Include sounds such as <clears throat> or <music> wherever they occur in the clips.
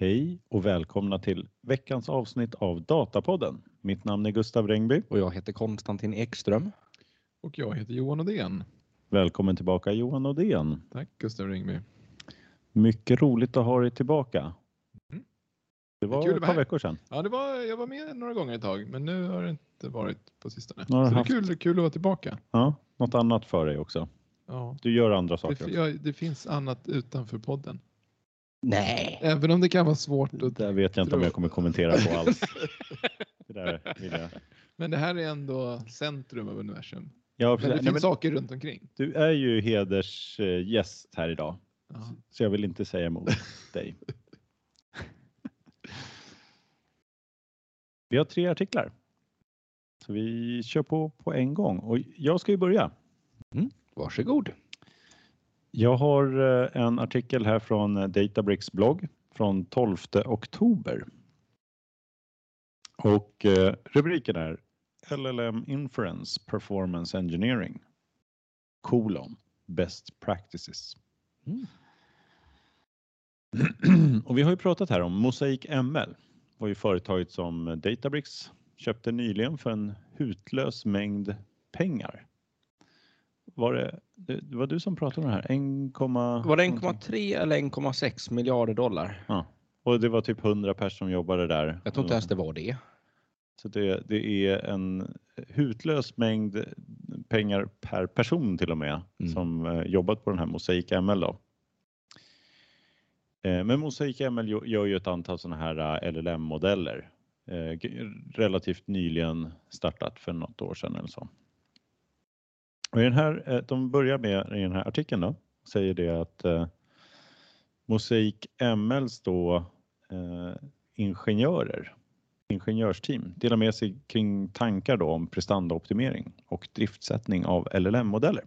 Hej och välkomna till veckans avsnitt av Datapodden. Mitt namn är Gustav Rengby. Och jag heter Konstantin Ekström. Och jag heter Johan Odén. Välkommen tillbaka Johan Odén. Tack Gustav Ringby. Mycket roligt att ha dig tillbaka. Mm. Det Det var att ett par veckor sedan. Ja, det var, jag var med några gånger ett tag, men nu har det inte varit på sistone. Så det är kul, kul att vara tillbaka. Ja, något annat för dig också. Ja. Du gör andra Det, saker fi- också. ja, det finns annat utanför podden. Nej. Även om det kan vara svårt. Det Att, där vet jag inte om jag kommer kommentera på alls. <laughs> Det där vill jag. men det här är ändå centrum av universum. Ja, Men det Nej, finns men saker runt omkring. du är ju hedersgäst här idag, Ja. så jag vill inte säga emot <laughs> dig. Vi har tre artiklar. Så vi kör på på en gång och jag ska ju börja. Varsågod. Jag har eh, en artikel här från eh, Databricks blogg från 12 oktober. Och eh, rubriken är LLM Inference Performance Engineering kolon Best Practices. Mm. <clears throat> Och vi har ju pratat här om Mosaic ML var ju företaget som Databricks köpte nyligen för en hutlös mängd pengar. Var det, det var du som pratade om det här? 1, Var det 1,3 eller 1,6 miljarder dollar? Ja. Och det var typ 100 personer som jobbade där. Jag tror inte ens det var det. Så det, det är en hutlös mängd pengar per person till och med Mm. som eh, jobbat på den här Mosaic ML. Då. Eh, Men Mosaic ML gö- gör ju ett antal sådana här eh, LLM-modeller. Relativt nyligen startat för något år sedan eller så. Och i den här, eh, de börjar med i den här artikeln då, säger det att eh, Mosaic MLs då eh, ingenjörer ingenjörsteam delar med sig kring tankar då om prestandaoptimering och driftsättning av LLM-modeller.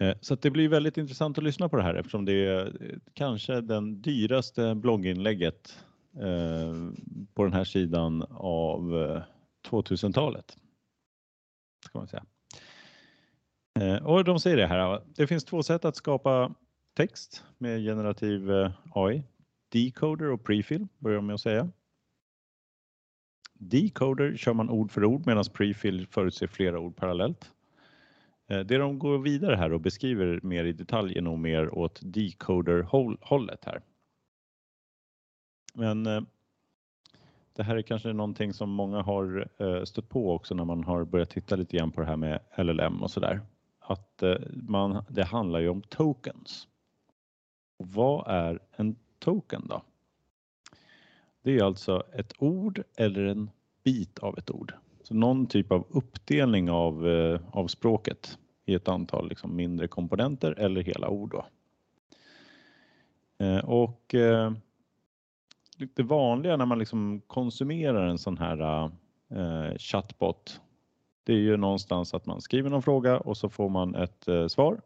Eh, Så att det blir väldigt intressant att lyssna på det här eftersom det är eh, kanske den dyraste blogginlägget eh, på den här sidan av 2000-talet. Ska man säga. Eh, och de säger det här, det finns två sätt att skapa text med generativ eh, AI. Decoder och prefill börjar de med att säga. Decoder kör man ord för ord medan prefill förutser flera ord parallellt. Eh, det de går vidare här och beskriver mer i detalj är nog mer åt decoder-hållet här. Men det här är kanske någonting som många har eh, stött på också när man har börjat titta lite grann på det här med LLM och sådär. Att eh, man, det handlar ju om tokens. Och vad är en token då? Det är alltså ett ord eller en bit av ett ord. Så någon typ av uppdelning av, eh, av språket i ett antal liksom, mindre komponenter eller hela ord. Då. Och det vanliga när man liksom konsumerar en sån här eh, chatbot det är ju någonstans att man skriver någon fråga och så får man ett eh, svar.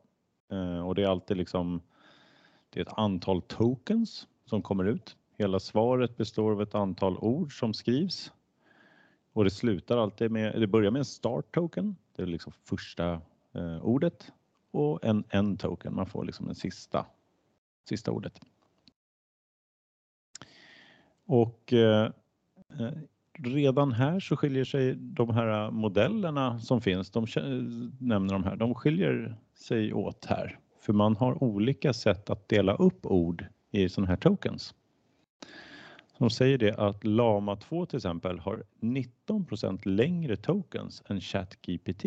Eh, och det är alltid liksom det är ett antal tokens som kommer ut. Hela svaret består av ett antal ord som skrivs. Och det slutar alltid med, det börjar med en start token, det är liksom första eh, ordet och en end token, man får liksom den sista, sista ordet. Och eh, eh, redan här så skiljer sig de här modellerna som finns, de nämner de här, de skiljer sig åt här. För man har olika sätt att dela upp ord i sådana här tokens. De säger det att Lama 2 till exempel har 19% längre tokens än ChatGPT.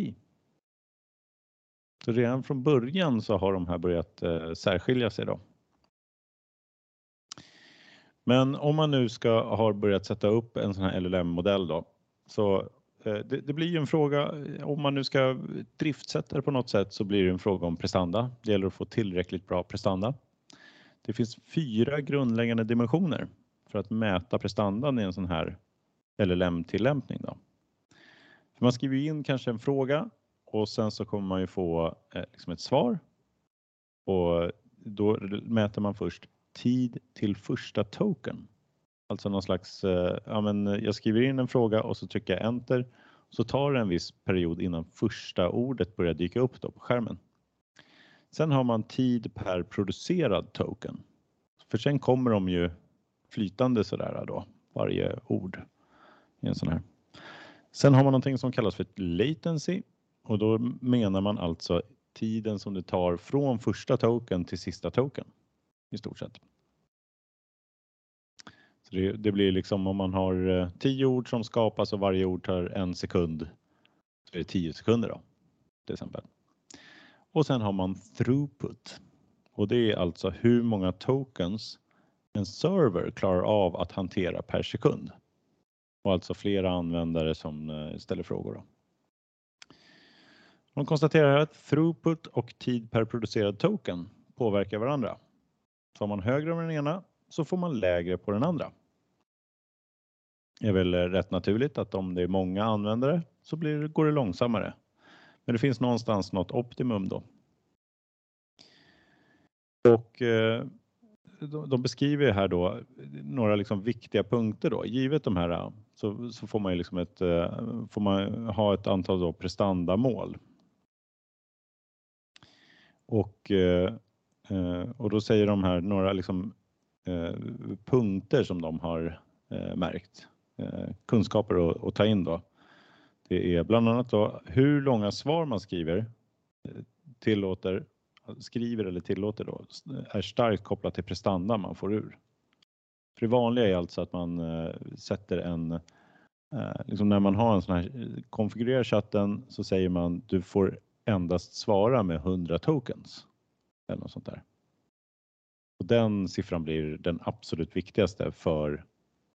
Så redan från början så har de här börjat eh, särskilja sig då. Men om man nu ska ha börjat sätta upp en sån här LLM-modell då så eh, det, det blir ju en fråga eh, om man nu ska driftsätta det på något sätt så blir det en fråga om prestanda. Det gäller att få tillräckligt bra prestanda. Det finns fyra grundläggande dimensioner för att mäta prestandan i en sån här LLM-tillämpning. Man skriver in kanske en fråga och sen så kommer man ju få eh, liksom ett svar. Och då mäter man först tid till första token. Alltså någon slags, eh, ja men eh, jag skriver in en fråga och så trycker jag enter. Så tar det en viss period innan första ordet börjar dyka upp då på skärmen. Sen har man tid per producerad token. För sen kommer de ju flytande sådär då, varje ord i en sån här. Sen har man någonting som kallas för latency och då menar man alltså tiden som det tar från första token till sista token i stort sett. Så det, det blir liksom om man har eh, tio ord som skapas och varje ord tar en sekund så är det tio sekunder då till exempel. Och sen har man throughput och det är alltså hur många tokens en server klarar av att hantera per sekund. Och alltså flera användare som eh, ställer frågor. Då. De konstaterar att throughput och tid per producerad token påverkar varandra. Så har man högre med den ena så får man lägre på den andra. Det är väl rätt naturligt att om det är många användare så blir, går det långsammare. Men det finns någonstans något optimum då. Och eh, de beskriver här då några liksom viktiga punkter då. Givet de här så, så får man ju liksom ett, eh, får man ha ett antal då prestandamål. Och, eh, Eh, och då säger de här några liksom eh, punkter som de har eh, märkt. Kunskaper att, ta in då. Det är bland annat då hur långa svar man skriver tillåter skriver eller tillåter då är starkt kopplat till prestanda man får ur. För det vanliga är alltså att man eh, sätter en, eh, liksom när man har en sån här, konfigurerar chatten så säger man du får endast svara med 100 tokens. Eller något sånt där. Och den siffran blir den absolut viktigaste för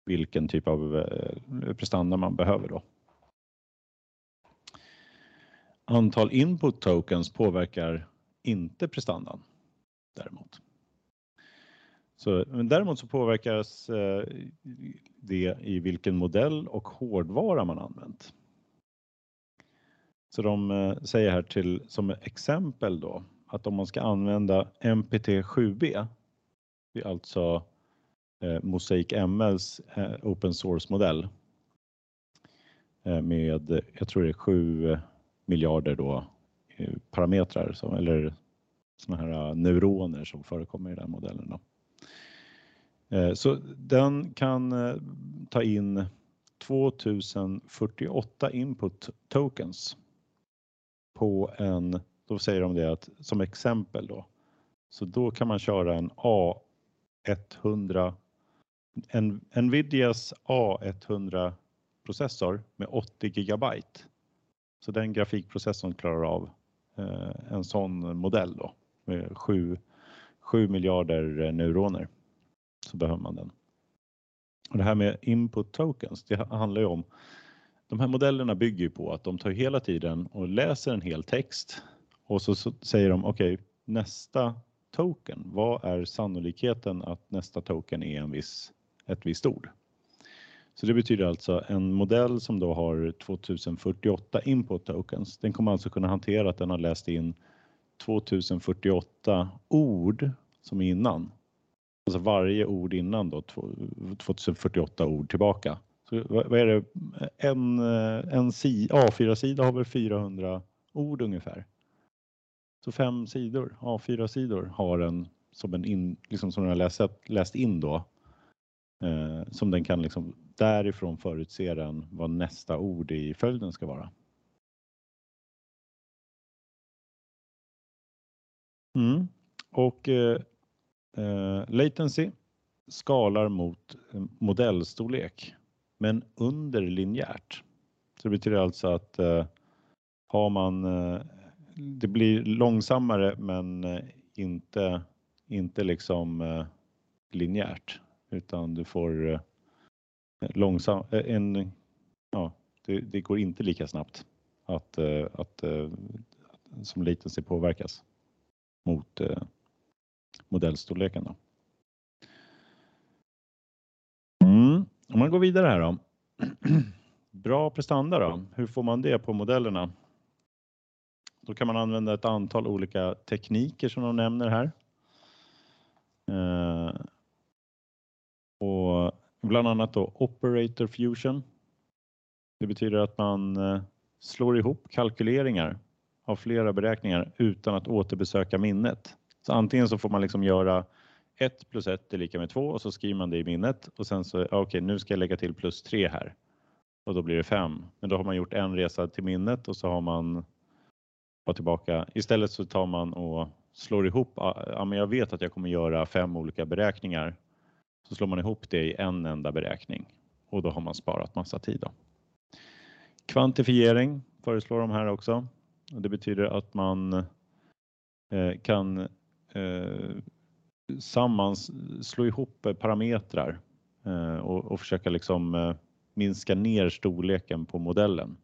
vilken typ av eh, prestanda man behöver då. Antal input tokens påverkar inte prestandan däremot. Så, men däremot så påverkas eh, det i vilken modell och hårdvara man använt. Så de eh, säger här till som exempel då att om man ska använda MPT7B, det är alltså eh, Mosaic MLs eh, open source modell eh, med, jag tror det är 7 eh, miljarder då eh, parametrar som, eller såna här eh, neuroner som förekommer i den modellen. Då. Eh, så den kan ta in 2048 input tokens på en, då säger de det att som exempel då, så då kan man köra en A100, en Nvidias A100 processor med 80 gigabyte. Så den grafikprocessorn klarar av Eh, en sån modell då med 7, 7 miljarder eh, neuroner så behöver man den. Och det här med input tokens, det handlar ju om de här modellerna bygger ju på att de tar hela tiden och läser en hel text och så, så säger de okej, okay, nästa token, vad är sannolikheten att nästa token är en viss, ett visst ord? Så det betyder alltså en modell som då har 2048 input tokens. Den kommer alltså kunna hantera att den har läst in 2048 ord som innan. Alltså varje ord innan då, 2048 ord tillbaka. Så vad är det? En, en A4-sida har väl 400 ord ungefär. Så fem sidor, A4-sidor har den som en in, liksom som den har läst, läst in då. Eh, som den kan liksom därifrån förutse den vad nästa ord i följden ska vara. Mm. Och eh, eh, latency skalar mot eh, modellstorlek men under linjärt. Så det betyder alltså att eh, har man, eh, det blir långsammare men eh, inte, inte liksom eh, linjärt utan du får eh, långsam, eh, en, ja, det, det, går inte lika snabbt att, eh, att, eh, som sig påverkas mot eh, modellstorleken. Då. Mm. Om man går vidare här då. <clears throat> Bra prestanda då, hur får man det på modellerna? Då kan man använda ett antal olika tekniker som de nämner här. Eh, och Bland annat då Operator Fusion. Det betyder att man eh, slår ihop kalkyleringar av flera beräkningar utan att återbesöka minnet. Så antingen så får man liksom göra 1 plus 1 är lika med 2 och så skriver man det i minnet och sen så, okej okay, nu ska jag lägga till plus 3 här och då blir det 5. Men då har man gjort en resa till minnet och så har man vara tillbaka. Istället så tar man och slår ihop, ja men jag vet att jag kommer göra fem olika beräkningar. Så slår man ihop det i en enda beräkning och då har man sparat massa tid. Då. Kvantifiering föreslår de här också. Det betyder att man eh, kan eh, sammans slå ihop eh, parametrar och, och försöka liksom minska ner storleken på modellen.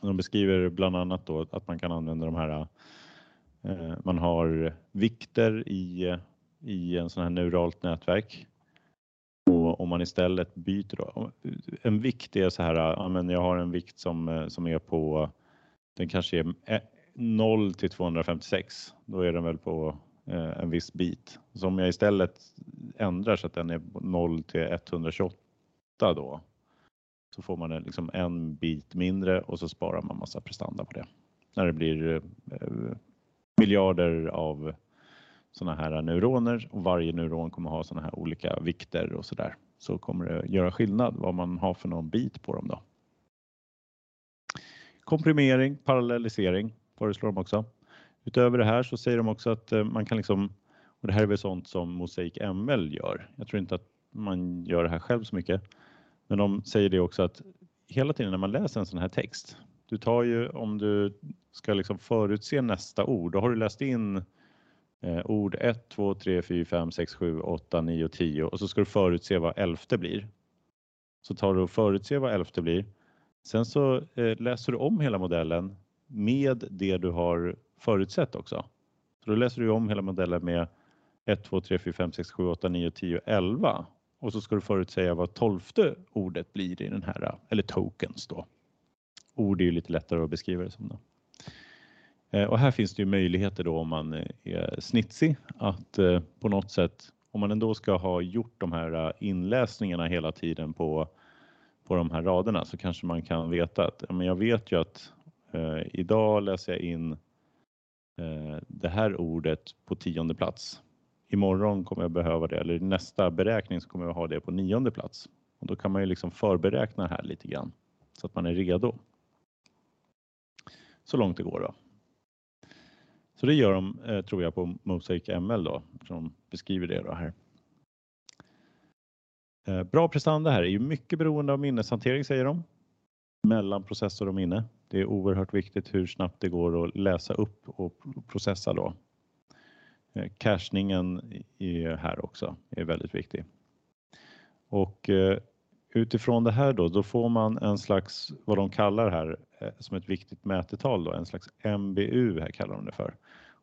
De beskriver bland annat då att man kan använda de här, eh, man har vikter i, i en sån här neuralt nätverk och om man istället byter då, en vikt är så här, ja, men jag har en vikt som, eh, som är på, den kanske är eh, 0 till 256, då är den väl på eh, en viss bit. Så om jag istället ändrar så att den är 0 till 128 då, så får man liksom en bit mindre och så sparar man massa prestanda på det. När det blir eh, miljarder av sådana här neuroner och varje neuron kommer ha sådana här olika vikter och så där så kommer det göra skillnad vad man har för någon bit på dem då. Komprimering, parallellisering föreslår de också. Utöver det här så säger de också att eh, man kan liksom, och det här är väl sånt som Mosaic ML gör. Jag tror inte att man gör det här själv så mycket, men de säger det också att hela tiden när man läser en sån här text, du tar ju om du ska liksom förutse nästa ord, då har du läst in eh, ord 1, 2, 3, 4, 5, 6, 7, 8, 9 10 och så ska du förutse vad elfte blir. Så tar du och förutser vad elfte blir. Sen så eh, läser du om hela modellen med det du har förutsett också. Så då läser du om hela modellen med 1, 2, 3, 4, 5, 6, 7, 8, 9, 10, 11 och så ska du förutsäga vad tolfte ordet blir i den här, eller tokens då. Ord är ju lite lättare att beskriva det som. Då. Eh, och här finns det ju möjligheter då om man eh, är snitsig att eh, på något sätt, om man ändå ska ha gjort de här inläsningarna hela tiden på, på de här raderna så kanske man kan veta att ja, men jag vet ju att eh, idag läser jag in eh, det här ordet på tionde plats. Imorgon kommer jag behöva det eller i nästa beräkning så kommer jag ha det på nionde plats. Och då kan man ju liksom förberäkna här lite grann så att man är redo. Så långt det går då. Så det gör de, eh, tror jag, på Mosaic ML då, som beskriver det då här. Eh, bra prestanda här är ju mycket beroende av minneshantering säger de. Mellan processor och minne. Det är oerhört viktigt hur snabbt det går att läsa upp och processa då. Eh, cashningen cachningen är här också är väldigt viktig. Och eh, utifrån det här då, då får man en slags, vad de kallar här eh, som ett viktigt mätetal då, en slags MBU här kallar de det för.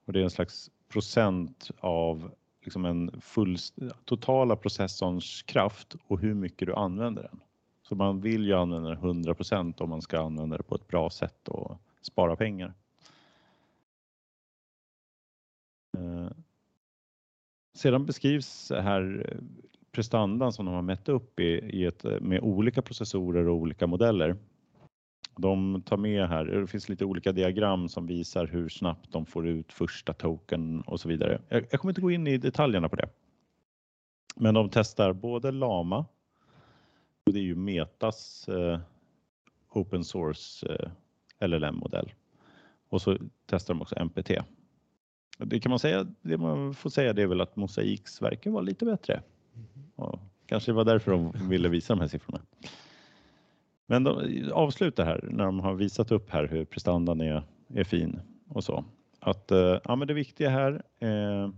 Och det är en slags procent av liksom en full, totala processorns kraft och hur mycket du använder den. Så man vill ju använda den 100% om man ska använda det på ett bra sätt och spara pengar. Eh, sedan beskrivs här eh, prestandan som de har mätt upp i, i ett, eh, med olika processorer och olika modeller de tar med här, det finns lite olika diagram som visar hur snabbt de får ut första token och så vidare. Jag, jag kommer inte gå in i detaljerna på det. Men de testar både Lama, och det är ju Metas eh, open source eh, LLM-modell. Och så testar de också MPT. Det kan man säga, det man får säga det är väl att Mosaiks verkar vara lite bättre. Och kanske var därför de ville visa de här siffrorna. Men de avslutar här när de har visat upp här hur prestandan är, är fin och så. Att eh, ja, men det viktiga här eh,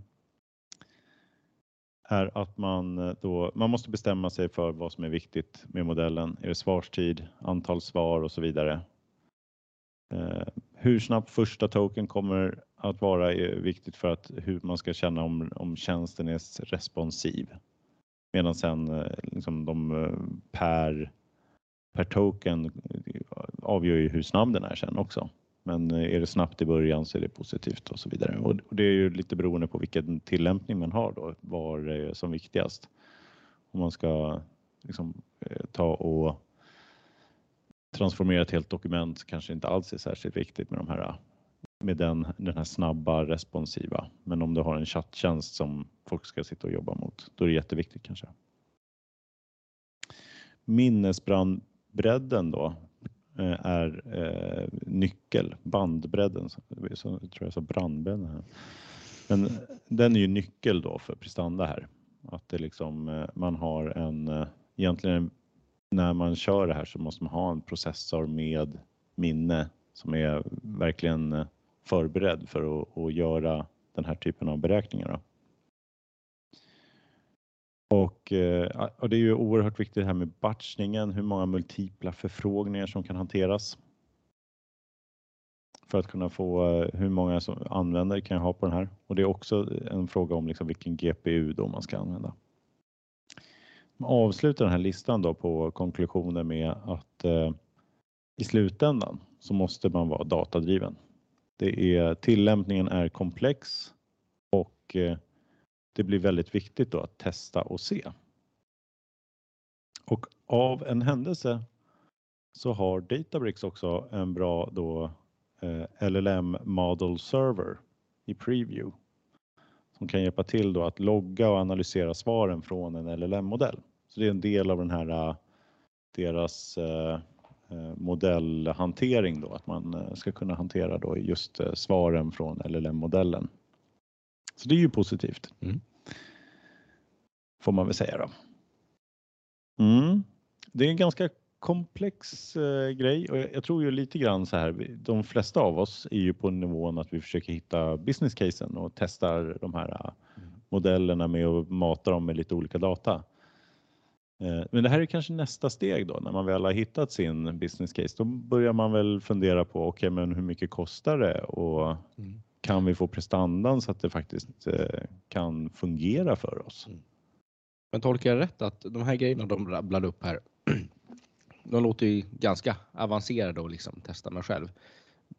är att man eh, då, man måste bestämma sig för vad som är viktigt med modellen. Är det svarstid, antal svar och så vidare. Eh, hur snabbt första token kommer att vara är viktigt för att hur man ska känna om, om tjänsten är responsiv. Medan sen eh, liksom de eh, per per token avgör ju hur snabb den är sen också. Men eh, är det snabbt i början så är det positivt och så vidare. Och det är ju lite beroende på vilken tillämpning man har då, var det är som viktigast. Om man ska liksom, ta och transformera ett helt dokument kanske inte alls är särskilt viktigt med de här med den, den här snabba responsiva. Men om du har en chatttjänst som folk ska sitta och jobba mot, då är det jätteviktigt kanske. Minnesbrandbredden då eh, är eh, nyckel, bandbredden, så, så, tror jag sa brandbredden här. Men den är ju nyckel då för prestanda här. Att det liksom, eh, man har en, eh, egentligen när man kör det här så måste man ha en processor med minne som är verkligen eh, förberedd för att, att göra den här typen av beräkningar. Då. Och, eh, och, det är ju oerhört viktigt det här med batchningen, hur många multipla förfrågningar som kan hanteras. För att kunna få eh, hur många som användare kan jag ha på den här. Och det är också en fråga om liksom vilken GPU då man ska använda avslutar den här listan då på konklusioner med att eh, i slutändan så måste man vara datadriven. Det är, tillämpningen är komplex och eh, det blir väldigt viktigt då att testa och se. Och av en händelse så har Databricks också en bra då eh, LLM Model Server i Preview som kan hjälpa till då att logga och analysera svaren från en LLM-modell. Så det är en del av den här eh, deras modellhantering då, att man ska kunna hantera då just svaren från LLM-modellen. Så det är ju positivt. Mm. Får man väl säga då. Mm. Det är en ganska komplex eh, grej och jag, tror ju lite grann så här. De flesta av oss är ju på nivån att vi försöker hitta business casen och testar de här mm. modellerna med att mata dem med lite olika data. Eh, men det här är kanske nästa steg då när man väl har hittat sin business case. Då börjar man väl fundera på okej, okay, men hur mycket kostar det och mm. kan vi få prestandan så att det faktiskt eh, kan fungera för oss? Mm. Men tolkar jag rätt att de här grejerna de rabblade upp här, <clears throat> de låter ju ganska avancerade och liksom testa mig själv.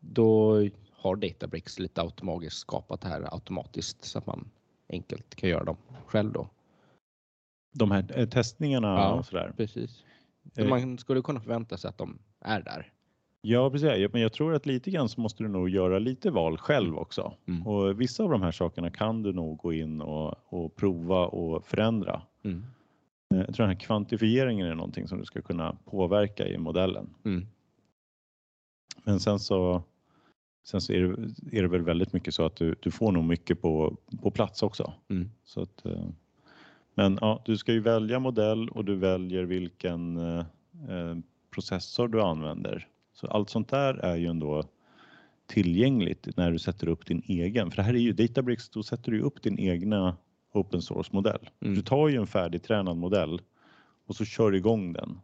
Då har Databricks lite automatiskt skapat det här automatiskt så att man enkelt kan göra dem själv då de här eh, testningarna ja, och sådär. Precis. Eh. man skulle kunna förvänta sig att de är där. Ja, precis. Men jag tror att lite grann så måste du nog göra lite val själv också. Mm. Och vissa av de här sakerna kan du nog gå in och, och prova och förändra. Mm. Eh, jag tror den här kvantifieringen är någonting som du ska kunna påverka i modellen. Mm. Men sen så, sen så är, det, är det väl väldigt mycket så att du, du får nog mycket på, på plats också. Mm. Så att, men ja, du ska ju välja modell och du väljer vilken eh, eh, processor du använder. Så allt sånt där är ju ändå tillgängligt när du sätter upp din egen. För det här är ju Databricks, då sätter du upp din egna open source modell. Mm. Du tar ju en färdigtränad modell och så kör igång den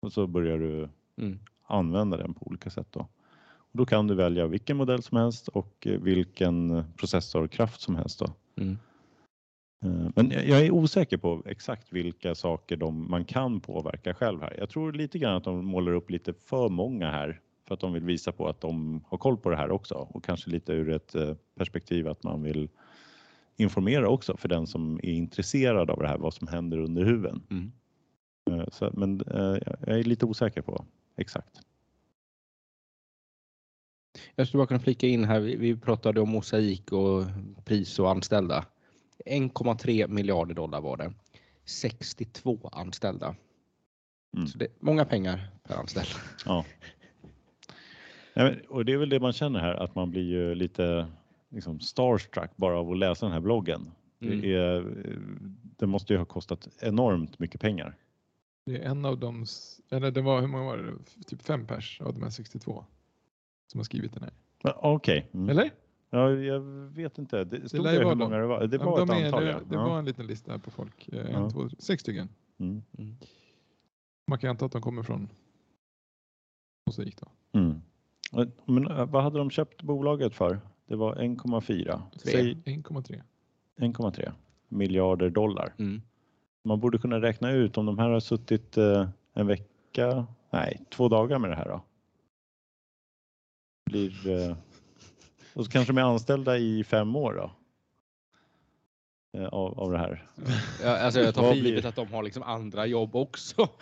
och så börjar du mm. använda den på olika sätt. Då. Och då kan du välja vilken modell som helst och vilken processorkraft som helst. Då. Mm. Eh, men jag är osäker på exakt vilka saker de, man kan påverka själv här. Jag tror lite grann att de målar upp lite för många här för att de vill visa på att de har koll på det här också och kanske lite ur ett eh, perspektiv att man vill informera också för den som är intresserad av det här, vad som händer under huven. Mm. Eh, så, men jag är lite osäker på exakt. Jag skulle bara kunna flika in här, vi pratade om mosaik och pris och anställda. 1,3 miljarder dollar var det. 62 anställda. Mm. Så det är många pengar per anställd. Ja. och det är väl det man känner här att man blir ju lite liksom starstruck bara av att läsa den här bloggen. Mm. Det, är, det måste ju ha kostat enormt mycket pengar. Det är en av dem, eller det var, hur många var det? Typ fem pers av de här 62 som har skrivit den här. Okej. Okay. Mm. Eller? Ja, jag vet inte. Det stod det hur många det var? Det var de ett antal. Det, det ja. var en liten lista på folk. Eh, en, ja. två, sex stycken. Mm. Mm. Man kan anta att de kommer från mosaik då. Mm. Men eh, vad hade de köpt bolaget för? Det var 1,4. 1,3. 1,3 miljarder dollar. Mm. Man borde kunna räkna ut om de här har suttit eh, en vecka, nej, två dagar med det här då. Blir och så kanske de är anställda i fem år då? Eh, av, av det här. Ja, alltså jag tar för givet att de har liksom andra jobb också. <laughs>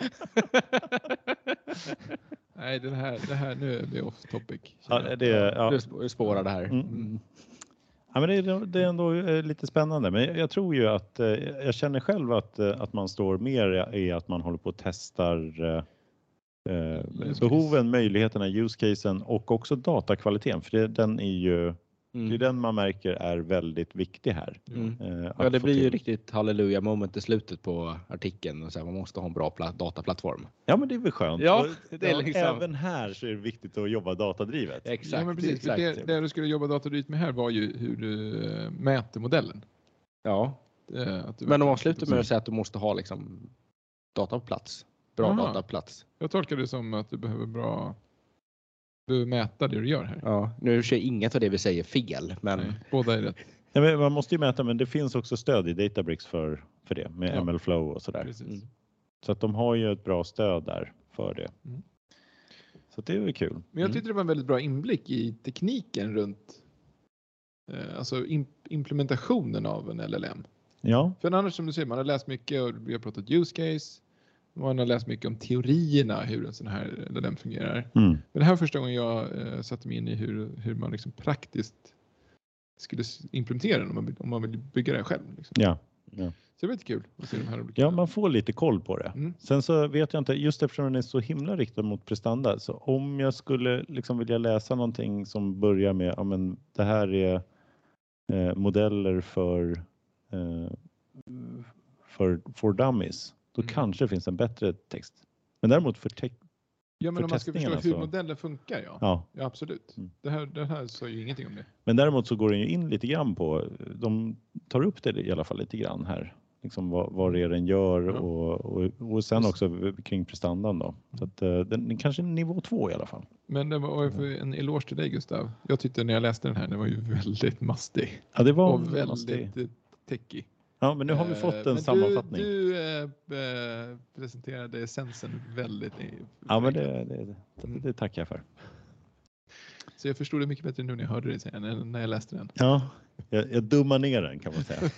Nej, det här, det här nu är det off topic. Ja, det, ja. Du spårar här. Mm. Mm. Ja, men det, är, det är ändå eh, lite spännande, men jag tror ju att eh, jag känner själv att, att man står mer i att man håller på och testar behoven, möjligheterna, use casen och också datakvaliteten, för det, den är ju Mm. Det är den man märker är väldigt viktig här. Mm. Eh, ja, det blir till. ju riktigt halleluja moment i slutet på artikeln. Och så här, man måste ha en bra dataplattform. Ja, men det är väl skönt. Ja, <laughs> det är liksom... Även här så är det viktigt att jobba datadrivet. Exakt. Ja, men precis. Exakt. Det, det du skulle jobba datadrivet med här var ju hur du eh, mäter modellen. Ja, men de avslutar med att säga att du måste ha liksom data på plats. Bra Aha. data på plats. Jag tolkar det som att du behöver bra du mäta det du gör här. Ja, nu kör inget av det vi säger fel, men... Nej, båda är rätt. <laughs> Men man måste ju mäta, men det finns också stöd i Databricks för, för det med ja. MLflow och sådär. Mm. Så att de har ju ett bra stöd där för det. Mm. Så det är väl kul. Men jag mm. tyckte det var en väldigt bra inblick i tekniken runt eh, alltså implementationen av en LLM. Ja. För annars som du säger, man har läst mycket och vi har pratat use case. Man har läst mycket om teorierna hur en sån här LLM fungerar. Mm. Men det här var första gången jag eh, satte mig in i hur, hur man liksom praktiskt skulle implementera den om man, om man vill bygga det själv. Liksom. Ja. ja. Så det var lite kul att se de här olika. Ja, man får lite koll på det. Mm. Sen så vet jag inte, just eftersom den är så himla riktad mot prestanda, så om jag skulle liksom vilja läsa någonting som börjar med, ja men det här är eh, modeller för eh, för, for dummies då mm. kanske det finns en bättre text. Men däremot för, te- Ja, men om man ska förstå hur så... modellen funkar, ja. Ja, ja absolut. Mm. Det, här, det här sa ju ingenting om det. Men däremot så går den ju in lite grann på, de tar upp det i alla fall lite grann här. Liksom vad, vad det är den gör ja. och, och, och sen också kring prestandan då. Så att, uh, den kanske är nivå två i alla fall. Men det var en eloge till dig Gustav. Jag tyckte när jag läste den här, den var ju <laughs> väldigt mastig. Ja, det var och väldigt techig. Ja, men nu har vi eh, fått en sammanfattning. Du, du äh, presenterade essensen väldigt. Ja, men det, det, det, det tackar jag för. Så jag förstod det mycket bättre nu när jag hörde dig säga än när jag läste den. Ja, jag, jag dummar ner den kan man säga.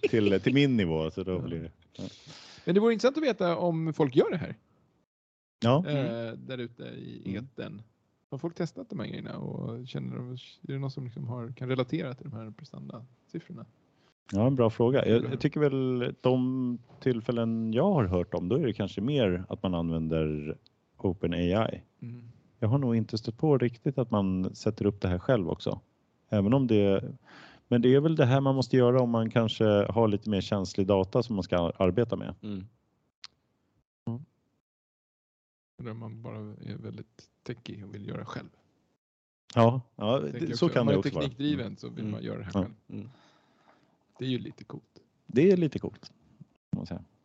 <laughs> till, till min nivå. Så då blir det, ja. Men det vore intressant att veta om folk gör det här. Ja. Äh, där ute i mm. etern. Har folk testat de här grejerna och känner de, är det någon som liksom har, kan relatera till de här prestanda-siffrorna? Ja, en bra fråga. Jag, jag, tycker väl de tillfällen jag har hört om, då är det kanske mer att man använder OpenAI. Mm. Jag har nog inte stött på riktigt att man sätter upp det här själv också. Även om det men det är väl det här man måste göra om man kanske har lite mer känslig data som man ska arbeta med. Mm. Eller om man bara är väldigt techig och vill göra själv. Ja, ja det, så kan det också vara. Om man är teknikdriven så vill mm. man göra det här själv. Det är ju lite coolt. Det är lite coolt.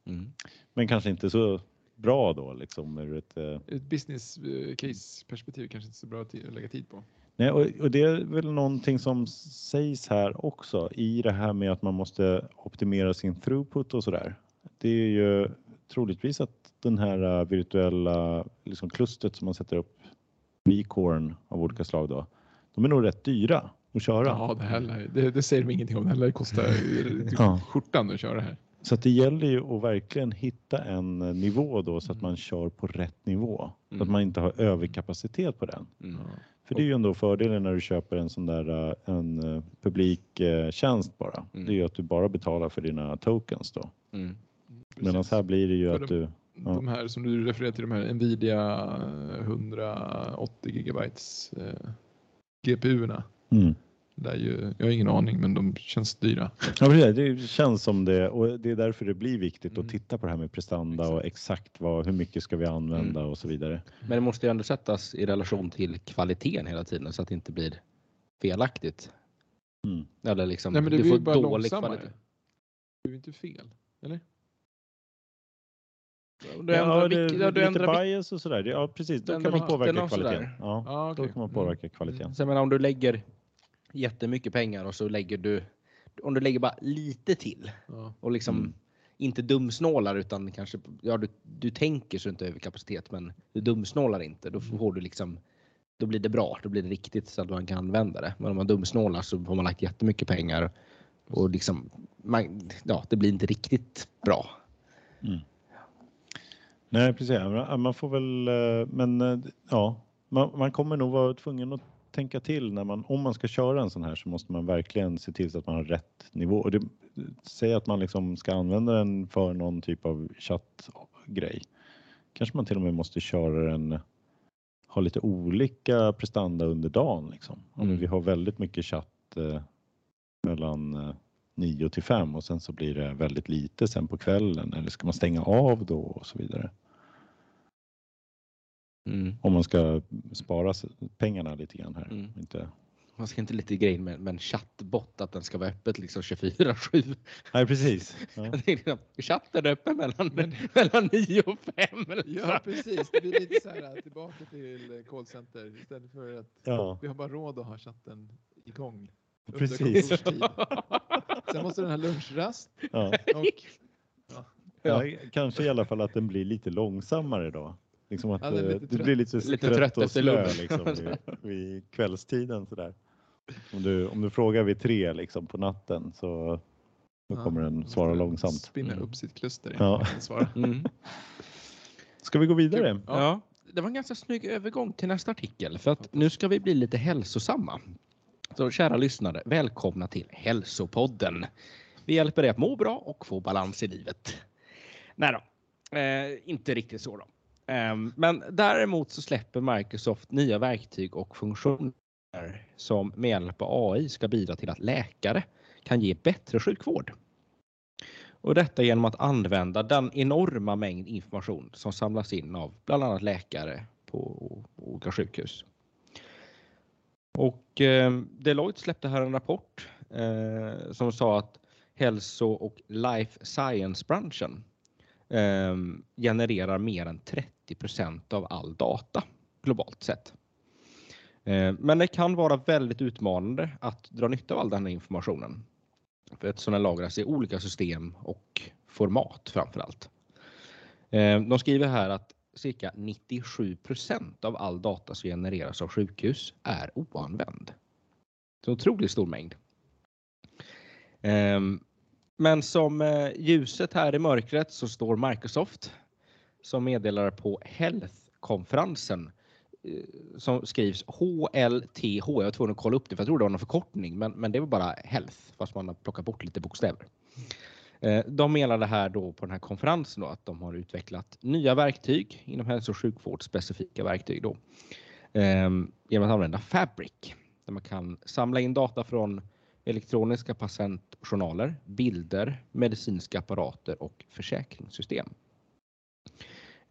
Mm. Men kanske inte så bra då liksom ur ett... Uh... Ett business eh, case perspektiv kanske inte så bra att lägga tid på. Nej, och, och, det är väl någonting som sägs här också i det här med att man måste optimera sin throughput och så där. Det är ju troligtvis att den här eh, virtuella liksom klustret som man sätter upp, V-corn av olika slag då, de är nog rätt dyra att köra. Ja, det, här, det, det säger de ingenting om. Det här lär kosta ja. skjortan att köra här. Så det gäller ju att verkligen hitta en nivå då så att man kör på rätt nivå. Mm. Så att mm. man inte har överkapacitet på den. Mm. För det är ju ändå fördelen när du köper en sån där eh, en eh, publik eh, tjänst bara. Mm. Det är ju att du bara betalar för dina tokens då. Mm. Medan här blir det ju för att de, du... Ja. De här som du refererar till, de här Nvidia 180 gigabytes eh, GPU-erna. Mm. Det ju, jag har ingen aning, men de känns dyra. Ja, det känns som det och det är därför det blir viktigt mm. att titta på det här med prestanda exakt. och exakt vad, hur mycket ska vi använda mm. och så vidare. Men det måste ju ändå sättas i relation till kvaliteten hela tiden så att det inte blir felaktigt. Mm. Eller liksom, Nej, men det du får bara dålig kvalitet. Det är inte fel, eller? Du ja, det, du lite bias och sådär. Ja, precis. Då kan man påverka kvaliteten. Ja, ah, okay. Då kan man påverka kvaliteten. Mm. Så menar, om du lägger jättemycket pengar och så lägger du, om du lägger bara lite till ja. och liksom mm. inte dumsnålar utan kanske, ja du, du tänker så inte överkapacitet men du dumsnålar inte. Då mm. får du liksom, då blir det bra, då blir det riktigt så att man kan använda det. Men om man dumsnålar så får man lagt jättemycket pengar och liksom, man, ja det blir inte riktigt bra. Mm. Nej, precis. Man får väl, eh, men eh, ja, man, man kommer nog vara tvungen att tänka till när man, om man ska köra en sån här så måste man verkligen se till så att man har rätt nivå. Och det, säg att man liksom ska använda den för någon typ av chattgrej. Kanske man till och med måste köra den, ha lite olika prestanda under dagen. Liksom. Om mm. vi har väldigt mycket chatt eh, mellan eh, 9 till 5 och sen så blir det väldigt lite sen på kvällen eller ska man stänga av då och så vidare. Mm. Om man ska spara pengarna lite grann här. Mm. Inte... Man ska inte lite grejen med, med en chattbot att den ska vara öppet liksom 24-7. Nej precis. <laughs> Ja. Liksom, chatten är öppen mellan, Men... mellan 9 och 5. Ja precis, det blir lite så här tillbaka till callcenter istället för att ja. vi har bara råd att ha chatten igång. Precis. <laughs> Sen måste den ha lunchrast. Ja. Och, ja. ja. kanske i alla fall att den blir lite långsammare då. Liksom att ja, det, det blir lite, lite trött, trött och slö liksom, vid, vid <laughs> kvällstiden. Sådär. Om, du, om du frågar vid tre liksom, på natten så då ja, kommer den svara långsamt. Spinna mm. upp sitt kluster. Ja. Svara. Mm. Ska vi gå vidare? Ja. Det var en ganska snygg övergång till nästa artikel för att nu ska vi bli lite hälsosamma. Så kära lyssnare, välkomna till Hälsopodden. Vi hjälper dig att må bra och få balans i livet. Nej då, eh, inte riktigt så då. Ehm, men däremot så släpper Microsoft nya verktyg och funktioner som med hjälp av AI ska bidra till att läkare kan ge bättre sjukvård. Och detta genom att använda den enorma mängd information som samlas in av bland annat läkare på olika sjukhus. Och eh, Deloitte släppte här en rapport eh, som sa att hälso och life science-branschen eh, genererar mer än 30 av all data globalt sett. Eh, men det kan vara väldigt utmanande att dra nytta av all den här informationen. För eftersom den lagras i olika system och format framför allt. Eh, de skriver här att cirka 97% av all data som genereras av sjukhus är oanvänd. Så otroligt stor mängd. Eh, men som ljuset här i mörkret så står Microsoft som meddelar på Health-konferensen eh, som skrivs HLTH. Jag var tvungen att kolla upp det för jag trodde det var någon förkortning men, men det var bara Health fast man har plockat bort lite bokstäver. Eh, de menade här då på den här konferensen då att de har utvecklat nya verktyg inom hälso och sjukvård, specifika verktyg då, ehm, genom att använda Fabric där man kan samla in data från elektroniska patientjournaler, bilder, medicinska apparater och försäkringssystem.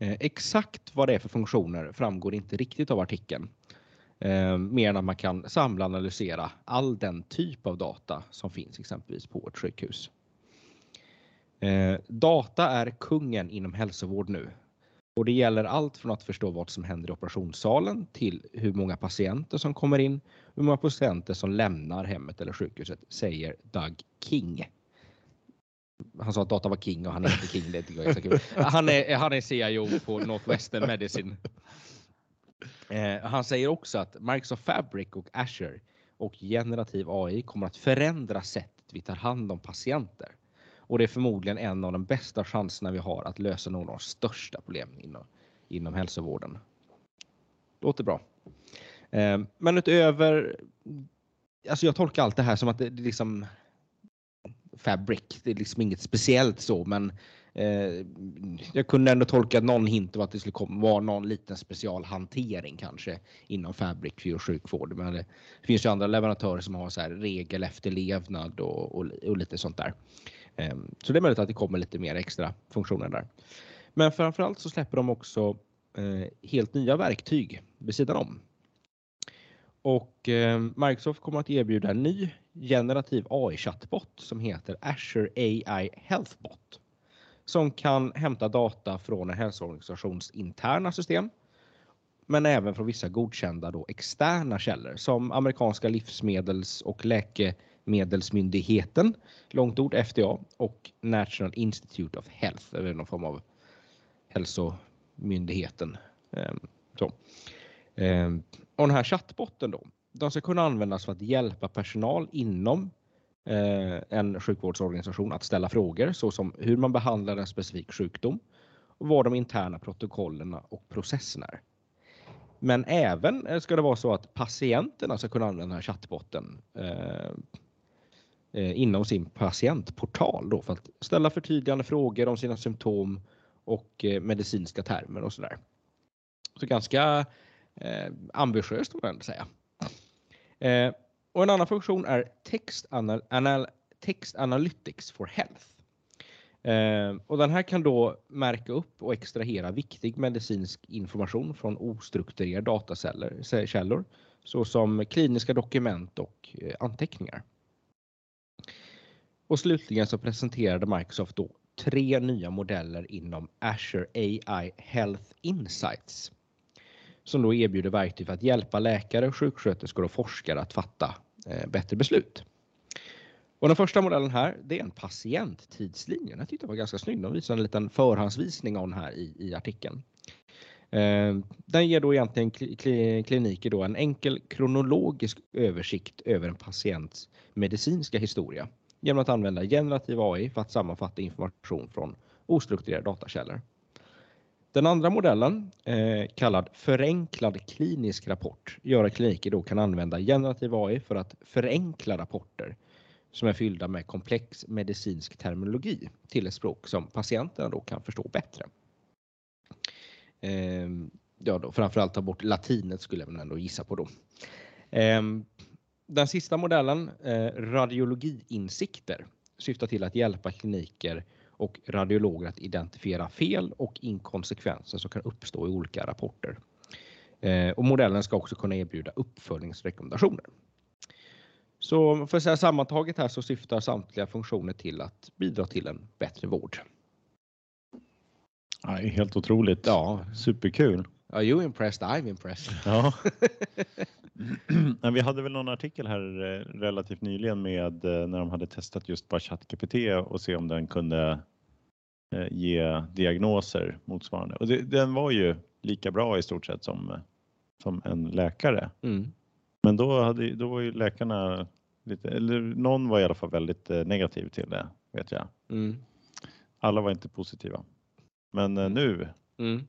Eh, exakt vad det är för funktioner framgår inte riktigt av artikeln. Eh, mer än att man kan samla och analysera all den typ av data som finns exempelvis på ett sjukhus. Eh, data är kungen inom hälsovård nu. Och det gäller allt från att förstå vad som händer i operationssalen till hur många patienter som kommer in, hur många patienter som lämnar hemmet eller sjukhuset, säger Doug King. Han sa att data var king och han är inte king. Det jag är kul. Han är, han är CIO på Northwestern Medicine. Eh, han säger också att Microsoft Fabric och Azure och generativ AI kommer att förändra sättet vi tar hand om patienter. Och det är förmodligen en av de bästa chanserna vi har att lösa några av de största problemen inom, inom hälsovården. Låter bra. Eh, men utöver, alltså jag tolkar allt det här som att det det liksom Fabric, det är liksom inget speciellt så men eh, jag kunde ändå tolka någon hint av att det skulle komma, vara någon liten specialhantering kanske inom Fabric för sjukvård. Men eh, det finns ju andra leverantörer som har så här regelefterlevnad och, och, och lite sånt där. Eh, så det är möjligt att det kommer lite mer extra funktioner där. Men framförallt så släpper de också eh, helt nya verktyg vid sidan om. Och eh, Microsoft kommer att erbjuda en ny generativ AI-chattbot som heter Azure AI Healthbot som kan hämta data från en hälsoorganisations interna system men även från vissa godkända då externa källor som amerikanska livsmedels och Läkemedelsmyndigheten, långt ord FDA och National Institute of Health, eller någon form av hälsomyndigheten. Eh, så. Ehm, och den här chattbotten då, de ska kunna användas för att hjälpa personal inom eh, en sjukvårdsorganisation att ställa frågor såsom hur man behandlar en specifik sjukdom och vad de interna protokollen och processerna är. Men även eh, ska det vara så att patienterna ska kunna använda den här chattbotten eh, eh, inom sin patientportal då för att ställa förtydligande frågor om sina symptom och eh, medicinska termer och sådär. Så ganska eh, ambitiöst får man ändå säga. Eh, och en annan funktion är Text, anal anal text Analytics for Health. Eh, och den här kan då märka upp och extrahera viktig medicinsk information från ostrukturerade datakällor såsom kliniska dokument och eh, anteckningar. Och slutligen så presenterade Microsoft då tre nya modeller inom Azure AI Health Insights som då erbjuder verktyg för att hjälpa läkare, sjuksköterskor och forskare att fatta eh, bättre beslut. Och den första modellen här, det är en patienttidslinje. Den tyckte jag var ganska snygg. De visar en liten förhandsvisning om den här i, i artikeln. Eh, den ger då egentligen kliniker då en enkel kronologisk översikt över en patients medicinska historia genom att använda generativ AI för att sammanfatta information från ostrukturerade datakällor. Den andra modellen, eh, kallad förenklad klinisk rapport, gör att kliniker då kan använda generativ AI för att förenkla rapporter som är fyllda med komplex medicinsk terminologi till ett språk som patienterna då kan förstå bättre. Eh, ja, då, framförallt ta bort latinet skulle jag ändå gissa på då. Eh, den sista modellen, eh, radiologiinsikter, syftar till att hjälpa kliniker och radiologer att identifiera fel och inkonsekvenser som kan uppstå i olika rapporter. Eh, och modellen ska också kunna erbjuda uppföljningsrekommendationer. Så för att säga sammantaget här så syftar samtliga funktioner till att bidra till en bättre vård. Ja, helt otroligt. Ja. Superkul. Are you impressed? I'm impressed. Ja. <laughs> Vi hade väl någon artikel här eh, relativt nyligen med eh, när de hade testat just bara ChatGPT och se om den kunde ge diagnoser motsvarande. Och det, den var ju lika bra i stort sett som, som en läkare. Mm. Men då, hade, då var ju läkarna lite, eller någon var i alla fall väldigt negativ till det vet jag. Mm. Alla var inte positiva. Men mm. nu mm.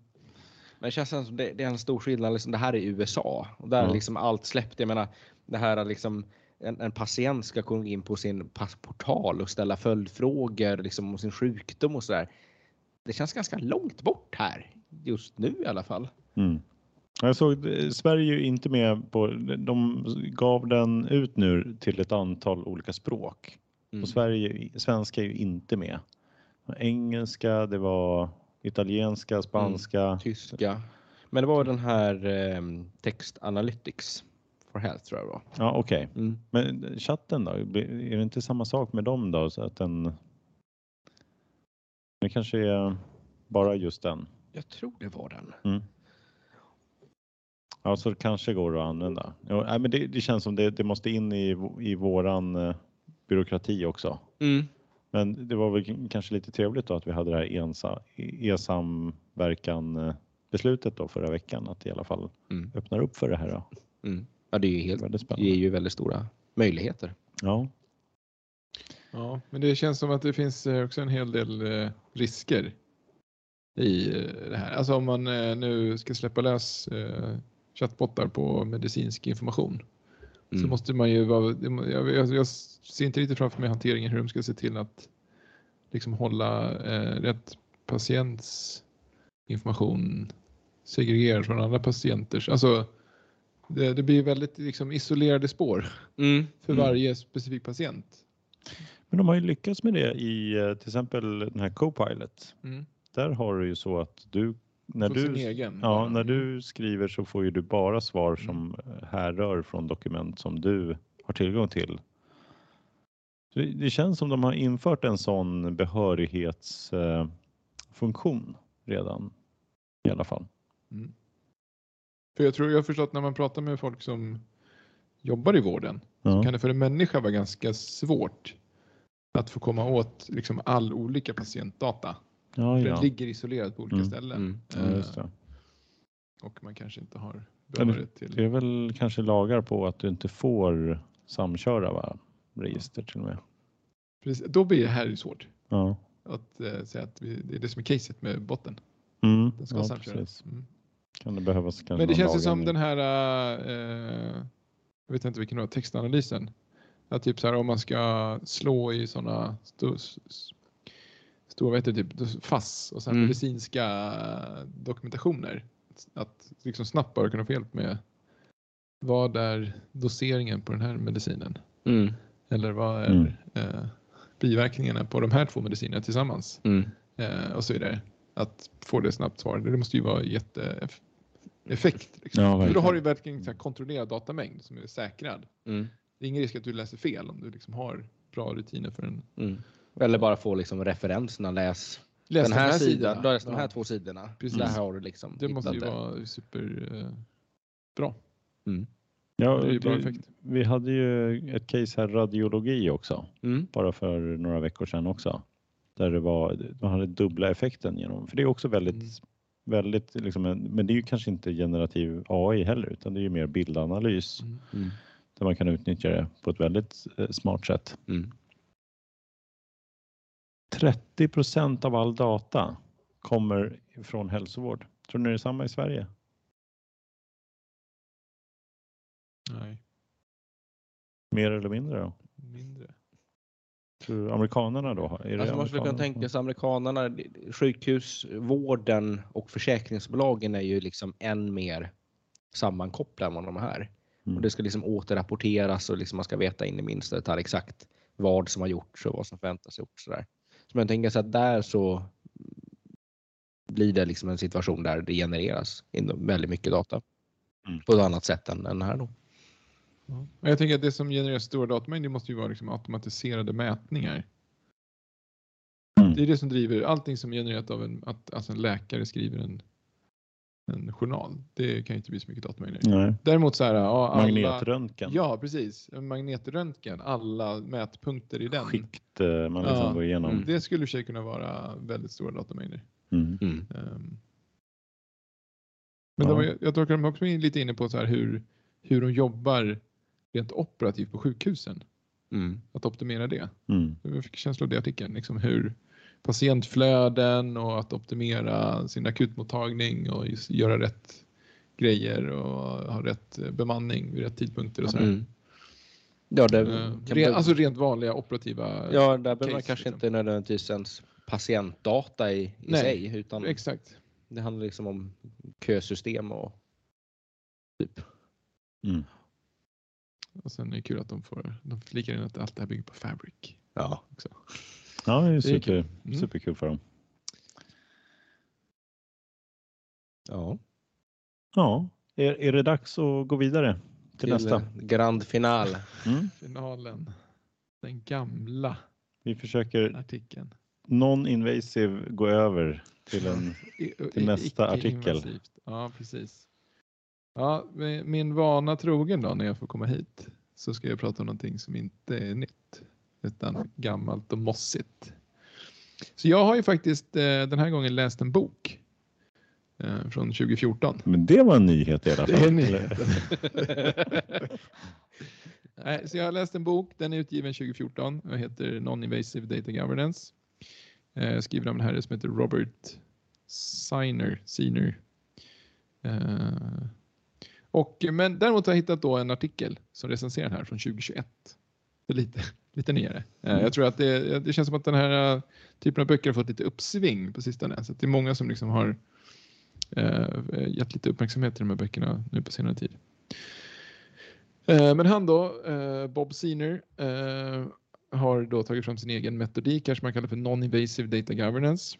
Men det känns som det, det är en stor skillnad. Liksom, det här är USA och där är liksom allt släppt. Jag menar, det här är liksom en, en, patient ska gå in på sin portal och ställa följdfrågor liksom, om sin sjukdom och sådär. Det känns ganska långt bort här just nu i alla fall. Mm. Jag såg Sverige är ju inte med på, de gav den ut nu till ett antal olika språk. Mm. Och Sverige, svenska är ju inte med. Engelska, det var italienska, spanska, mm, tyska. Men det var den här eh, Text Analytics for Health tror jag det var. Ja, okej. Okay. Mm. Men chatten då? Är det inte samma sak med dem då? Så att den... Det kanske är bara just den? Jag tror det var den. Mm. Ja, så det kanske går att använda. Ja, men det, det känns som det, det måste in i, i våran eh, byråkrati också. Mm. Men det var väl kanske lite trevligt då att vi hade det här e-samverkan eh, beslutet då förra veckan att i alla fall mm. öppnar upp för det här. Då. Mm. Ja, det är ju helt, det ger ju väldigt stora möjligheter. Ja. Ja, men det känns som att det finns eh, också en hel del eh, risker i det här. Alltså om man nu ska släppa lös chattbottar på medicinsk information Mm. Så måste man ju vara, jag, jag, jag, ser inte riktigt framför mig hanteringen hur de ska se till att liksom hålla eh, rätt patients information segregerad från andra patienters. Alltså, det, det blir väldigt liksom, isolerade spår mm. för mm. varje specifik patient. Men de har ju lyckats med det i eh, till exempel den här Copilot. Mm. Där har du ju så att du när du, egen, ja, när du skriver så får ju du bara svar mm. som mm. härrör från dokument som du har tillgång till. Det, det känns som de har infört en sån behörighetsfunktion redan i alla fall. Mm. För jag tror jag har förstått när man pratar med folk som jobbar i vården ja. så kan det för en människa vara ganska svårt att få komma åt liksom all olika patientdata. Ja, ja. Den ligger isolerad på olika mm. ställen. Mm. Ja, och man kanske inte har behörighet till... Det är väl kanske lagar på att du inte får samköra va? register till och med. Precis. Då blir det här svårt. Ja. Att äh, säga att vi, det är det som är caset med botten. Mm. Den ska Ja, samköras. Kan det behövas kanske Men det känns ju som den här, eh, jag vet inte vilken det var, textanalysen. Att typ så här om man ska slå i sådana stor, stora, heter det, typ FASS och sen Mm. medicinska dokumentationer. Att liksom snabbt bara kunna få hjälp med vad är doseringen på den här medicinen? Mm. Eller vad är Mm. eh, biverkningarna på de här två medicinerna tillsammans? Mm. Eh, och så vidare. Att få det snabbt svar. Det måste ju vara jätteeffekt. Liksom. Ja, För då har du verkligen så här kontrollerad datamängd som är säkrad. Mm. Det är ingen risk att du läser fel om du liksom har bra rutiner för en Mm. Eller bara få liksom referenserna, läs Läs den här, sidan, sidorna. läs de här Ja, två sidorna. Precis. Där har du liksom Det måste ju hittat vara super eh, bra. Mm. Ja, Det det- effekt. vi hade ju ett case här radiologi också, Mm. bara för några veckor sedan också. Där det var, man hade dubbla effekten genom, för det är också väldigt, Mm. Väldigt liksom, en- men det är ju kanske inte generativ AI heller, utan det är ju mer bildanalys Mm. Mm. där man kan utnyttja det på ett väldigt eh, smart sätt. Mm. 30 procent av all data kommer från hälsovård. Tror ni det är samma i Sverige? Nej, Mer eller mindre då? mindre. Amerikanerna då? Är Alltså man skulle kunna tänka sig amerikanerna, sjukhusvården och försäkringsbolagen är ju liksom än mer sammankopplade än de är här. Mm. Och det ska liksom återrapporteras och liksom man ska veta in i minsta detalj exakt vad som har gjorts och vad som förväntas gjort. Sådär. Så man tänker sig att där så blir det liksom en situation där det genereras väldigt mycket data Mm. på ett annat sätt än, än här då. Ja. Men jag tänker att det som genererar stora datamängder måste ju vara liksom automatiserade mätningar. Mm. Det är det som driver allting som genererat av en, att alltså en läkare skriver en, en journal. Det kan ju inte bli så mycket datamängder. Nej. Däremot så här, ja, alla, Magnetröntgen. Ja, precis. En magnetröntgen, alla mätpunkter i den. Skikt eh, man liksom Ja. går igenom. Mm. Det skulle i sig kunna vara väldigt stora datamängder. Mm. Mm. Ehm. Men Ja. de, jag tror att de också är lite inne på så här hur, hur de jobbar rent operativt på sjukhusen. Mm. Att optimera det. Mm. Jag fick känsla av det i artikeln. Liksom hur patientflöden och att optimera sin akutmottagning och göra rätt grejer och ha rätt bemanning vid rätt tidpunkter och sådär. Mm. Ja, det Eh, kan ren, alltså rent vanliga operativa. ja, där behöver man kanske liksom. inte nödvändigtvis ens patientdata i, i Nej, sig utan Exakt. det handlar liksom om kösystem och typ. Mm. Och sen är det kul att de får, de flikar in att allt det här bygger på Fabric. Ja. Också. Ja, det är Det är super, kul. Mm. superkul för dem. ja. Ja, är, är det dags att gå vidare till, nästa? Grand final. Mm. Finalen. Den gamla Vi försöker artikeln. non-invasive gå över till en... Till nästa artikel. Ja, precis. Ja, min vana trogen då när jag får komma hit så ska jag prata om någonting som inte är nytt utan gammalt och mossigt. Så jag har ju faktiskt eh, den här gången läst en bok eh, från 2014. Men det var en nyhet i alla fall. Det är nyheten. <laughs> Nej, så jag har läst en bok, den är utgiven 2014 och heter Non-Invasive Data Governance. Eh, skriven av en herre som heter Robert Siner. Siner. Och, men däremot har jag hittat då en artikel som recenserar den här från 2021. Det är lite, <laughs> lite nyare. Eh, jag tror att det, det känns som att den här eh, typen av böcker har fått lite uppsving på sistone. Så det är många som liksom har eh, gett lite uppmärksamhet till de här böckerna nu på senare tid. Eh, men han då, eh, Bob Senior, eh, har då tagit fram sin egen metodik som man kallar för Non-Invasive Data Governance.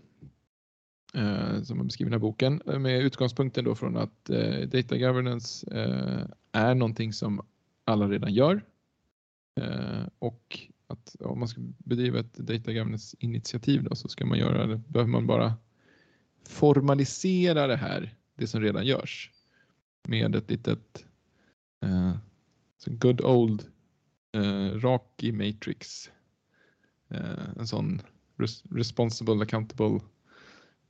Eh, som han beskriver i den här boken eh, med utgångspunkten då från att eh, Data Governance eh, är någonting som alla redan gör. Eh, och att om man ska bedriva ett Data Governance initiativ då så ska man göra det, behöver man bara formalisera det här, det som redan görs med ett litet eh, good old eh, Raki Matrix. Eh, en sån res responsible, accountable,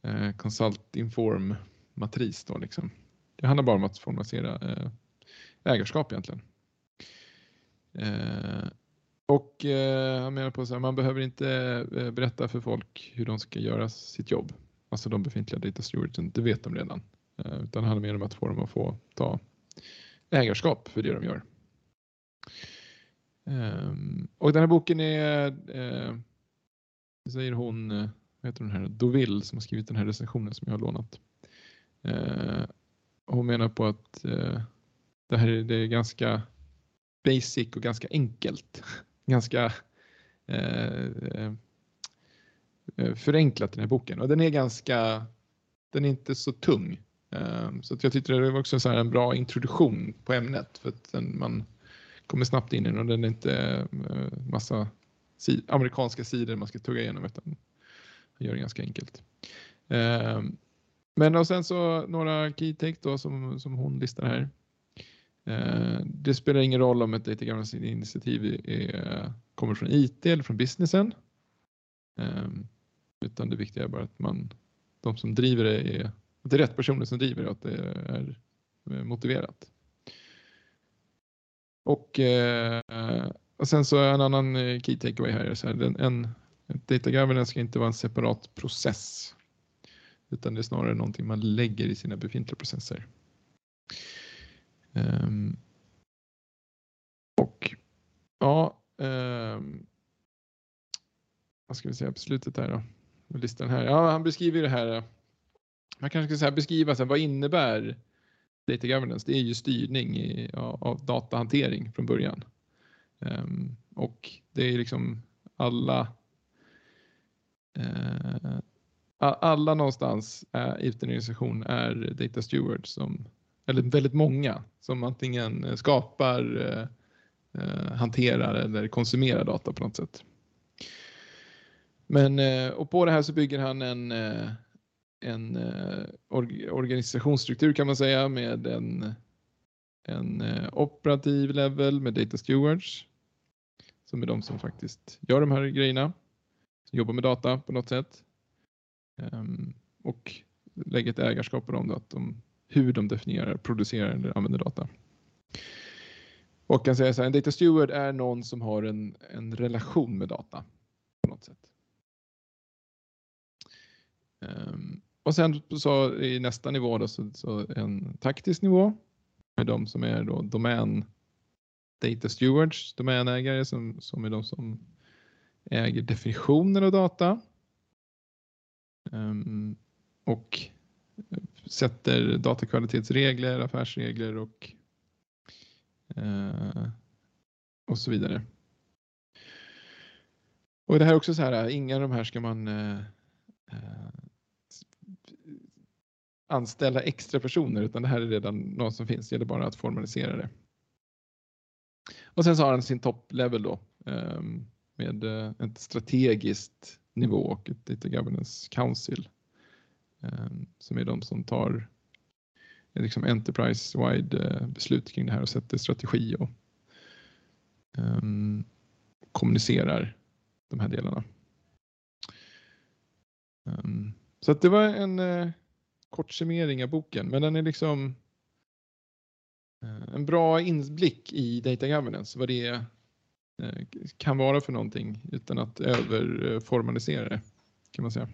eh, consult, inform matris då liksom. Det handlar bara om att formalisera eh, ägarskap egentligen. Eh, och eh, han menar på att man behöver inte eh, berätta för folk hur de ska göra sitt jobb. alltså de befintliga data stewardsen, det vet de redan. Eh, utan det handlar mer om att få dem att få ta ägarskap för det de gör. Ehm, och den här boken är, uh, säger hon, heter hon här, Doville som har skrivit den här recensionen som jag har lånat. Eh, hon menar på att eh, det här är, det är ganska basic och ganska enkelt. <laughs> ganska eh, eh, förenklat den här boken och den är ganska, den är inte så tung. Så att jag tyckte det var också så en bra introduktion på ämnet för att den, man kommer snabbt in i den och den är inte massa si amerikanska sidor man ska tugga igenom utan vi gör det ganska enkelt. Eh, men och sen så några key take då som, som hon listar här. Eh, det spelar ingen roll om ett data governance initiativ är, kommer från IT eller från businessen. Eh, utan det viktiga är bara att man, de som driver det är, att det är rätt personer som driver det och att det är eh, motiverat. Och, eh, och sen så en annan eh, key takeaway här är så här, en data governance ska inte vara en separat process utan det är snarare någonting man lägger i sina befintliga processer. Um, och ja, um, vad ska vi säga på slutet här då? Listan här. Ja, han beskriver det här. Man kanske ska säga beskriva så här, vad innebär data governance, det är ju styrning i, av, av datahantering från början. Um, och det är liksom alla Eh, alla någonstans eh, i en organisation är data stewards som, eller väldigt många som antingen skapar, eh, eh hanterar eller konsumerar data på något sätt. Men eh, och på det här så bygger han en en eh, organisationsstruktur kan man säga med en, en operativ level med data stewards som är de som faktiskt gör de här grejerna, jobbar med data på något sätt um, och lägger ett ägarskap på dem, då, att de, hur de definierar, producerar eller använder data. Och kan säga så här, en data steward är någon som har en, en relation med data på något sätt. Um, och sen så i nästa nivå då, så, så en taktisk nivå med de som är då domän data stewards, domänägare som, som är de som äger definitionen av data. Ehm, och eh, sätter datakvalitetsregler, affärsregler och, eh, och så vidare. Och det här är också så här, eh, inga av de här ska man anställa extra personer utan det här är redan något som finns. Det gäller bara att formalisera det. Och sen så har han sin topplevel då um, med eh, ett strategiskt nivå och ett Data Governance Council ehm, som är de som tar eh, liksom enterprise-wide eh, beslut kring det här och sätter strategi och um, kommunicerar de här delarna. Ehm, så att det var en uh, kort summering av boken, men den är liksom en bra inblick i data governance, vad det kan vara för någonting utan att överformalisera det kan man säga.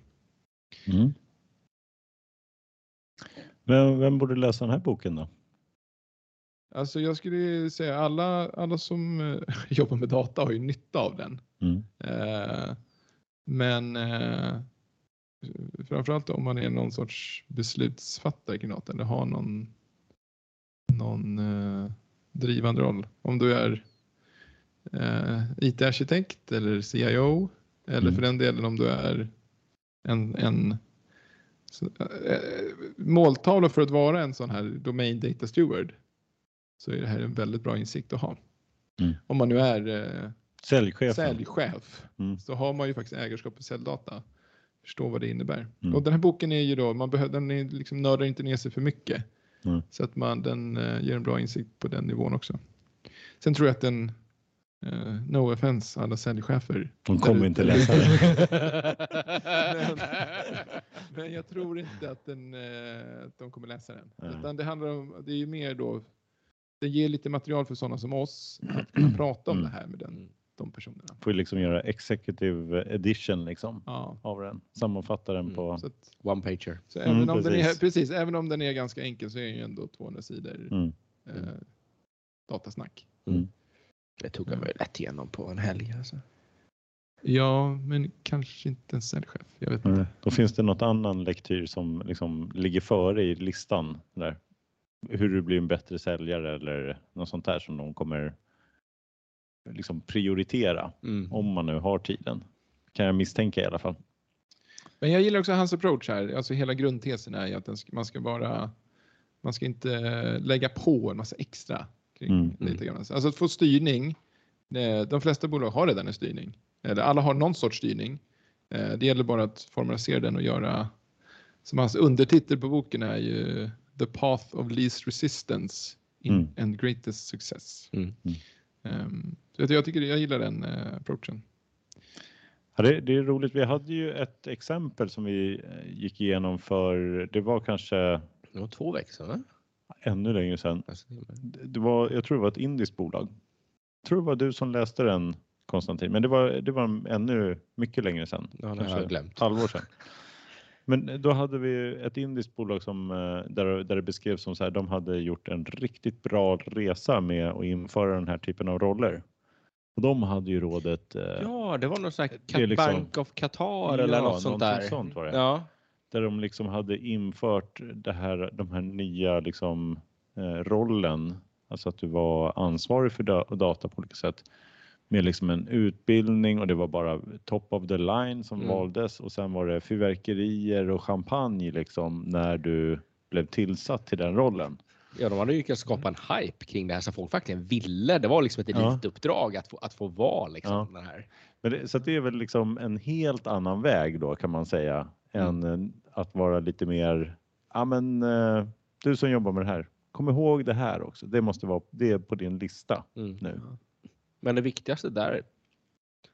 Mm. Vem, vem borde läsa den här boken då? Alltså jag skulle säga alla, alla som eh, <laughs> jobbar med data har ju nytta av den. Mm. Eh, men eh, framförallt om man är någon sorts beslutsfattare kring något eller har någon, någon eh, drivande roll. Om du är eh, IT-arkitekt eller CIO eller mm. för den delen om du är en, en så, eh, måltavla för att vara en sån här domain data steward så är det här en väldigt bra insikt att ha. Mm. Om man nu är eh, säljchef mm. så har man ju faktiskt ägarskap på säljdata förstå vad det innebär. Mm. Och den här boken är ju då, man behöver, den är liksom nördar inte ner sig för mycket. Mm. Så att man, den uh, ger en bra insikt på den nivån också. Sen tror jag att den, uh, no offense alla säljchefer. De kommer inte läsa det. <laughs> men, men, jag tror inte att, den, uh, att de kommer läsa den. Utan det handlar om, det är ju mer då, det ger lite material för sådana som oss att kunna <clears throat> prata om mm. det här med den de personerna. Får ju liksom göra executive edition liksom Ja. av den. Sammanfatta den Mm. på... Så, att, One pager. så Mm, även, om den är, precis. precis, även om den är ganska enkel så är den ju ändå 200 sidor Mm. eh, datasnack. Det tog jag mig lätt igenom på en helg. Alltså. Ja, men kanske inte en säljchef. Jag vet inte. Mm. Då finns det något annan lektyr som liksom ligger före i listan. Där. Hur du blir en bättre säljare eller något sånt där som de kommer liksom prioritera Mm. om man nu har tiden. Kan jag misstänka i alla fall. Men jag gillar också hans approach här. Alltså hela grundtesen är ju att man ska bara, man ska inte lägga på en massa extra kring Mm. data governance. Alltså att få styrning. eh, De flesta bolag har redan en styrning. Eller alla har någon sorts styrning. Eh, Det gäller bara att formalisera den och göra, som hans undertitel på boken är ju The Path of Least Resistance in Mm. and Greatest Success. Mm. Ehm, Så jag, jag tycker jag gillar den eh, approachen. Ja, det, det är roligt. Vi hade ju ett exempel som vi gick igenom för, det var kanske Det var två veckor sedan? Ännu längre sedan. Alltså, Det var, jag tror det var ett indiskt bolag. Jag tror det var du som läste den Konstantin, men det var, det var ännu mycket längre sedan. Ja, det har jag glömt. halvår sedan. <laughs> Men då hade vi ett indiskt bolag som, eh, där, där det beskrevs som så här, de hade gjort en riktigt bra resa med att införa den här typen av roller. Och de hade ju rådet, eh, Ja, det var någon sån här liksom- Bank of Qatar eller Ja, något sånt där. sånt var det. Ja. Där de liksom hade infört det här, de här nya liksom, eh, rollen, alltså att du var ansvarig för da- data på olika sätt med liksom en utbildning och det var bara top of the line som Mm. valdes och sen var det fyrverkerier och champagne liksom när du blev tillsatt till den rollen. ja, de hade lyckats skapa en hype kring det här så folk verkligen ville. Det var liksom ett Ja. elituppdrag att få, att få vara liksom Ja. den här. Men det, så det är väl liksom en helt annan väg då kan man säga än eh, att vara lite mer, ja men eh, du som jobbar med det här, kom ihåg det här också. Det måste vara, det är på din lista Mm. nu. Men det viktigaste där,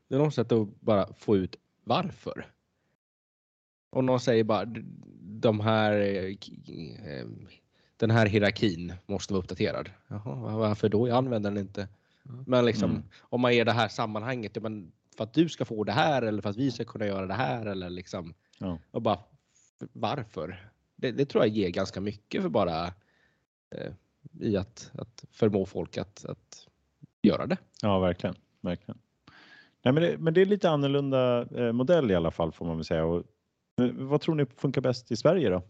det är något sätt att bara få ut varför. Och någon säger bara "D- de här, eh, den här hierarkin måste vara uppdaterad. Jaha, va- varför då? Jag använder den inte. Mm. Men liksom Mm. om man ger det här sammanhanget, ja, men för att du ska få det här eller för att vi ska kunna göra det här eller liksom. Ja. Och bara varför? Det, det tror jag ger ganska mycket för bara eh, i att, att förmå folk att, att göra det. Ja, verkligen. verkligen. Nej, men, det, men det är lite annorlunda eh, modell i alla fall får man väl säga. Och, vad tror ni funkar bäst i Sverige då?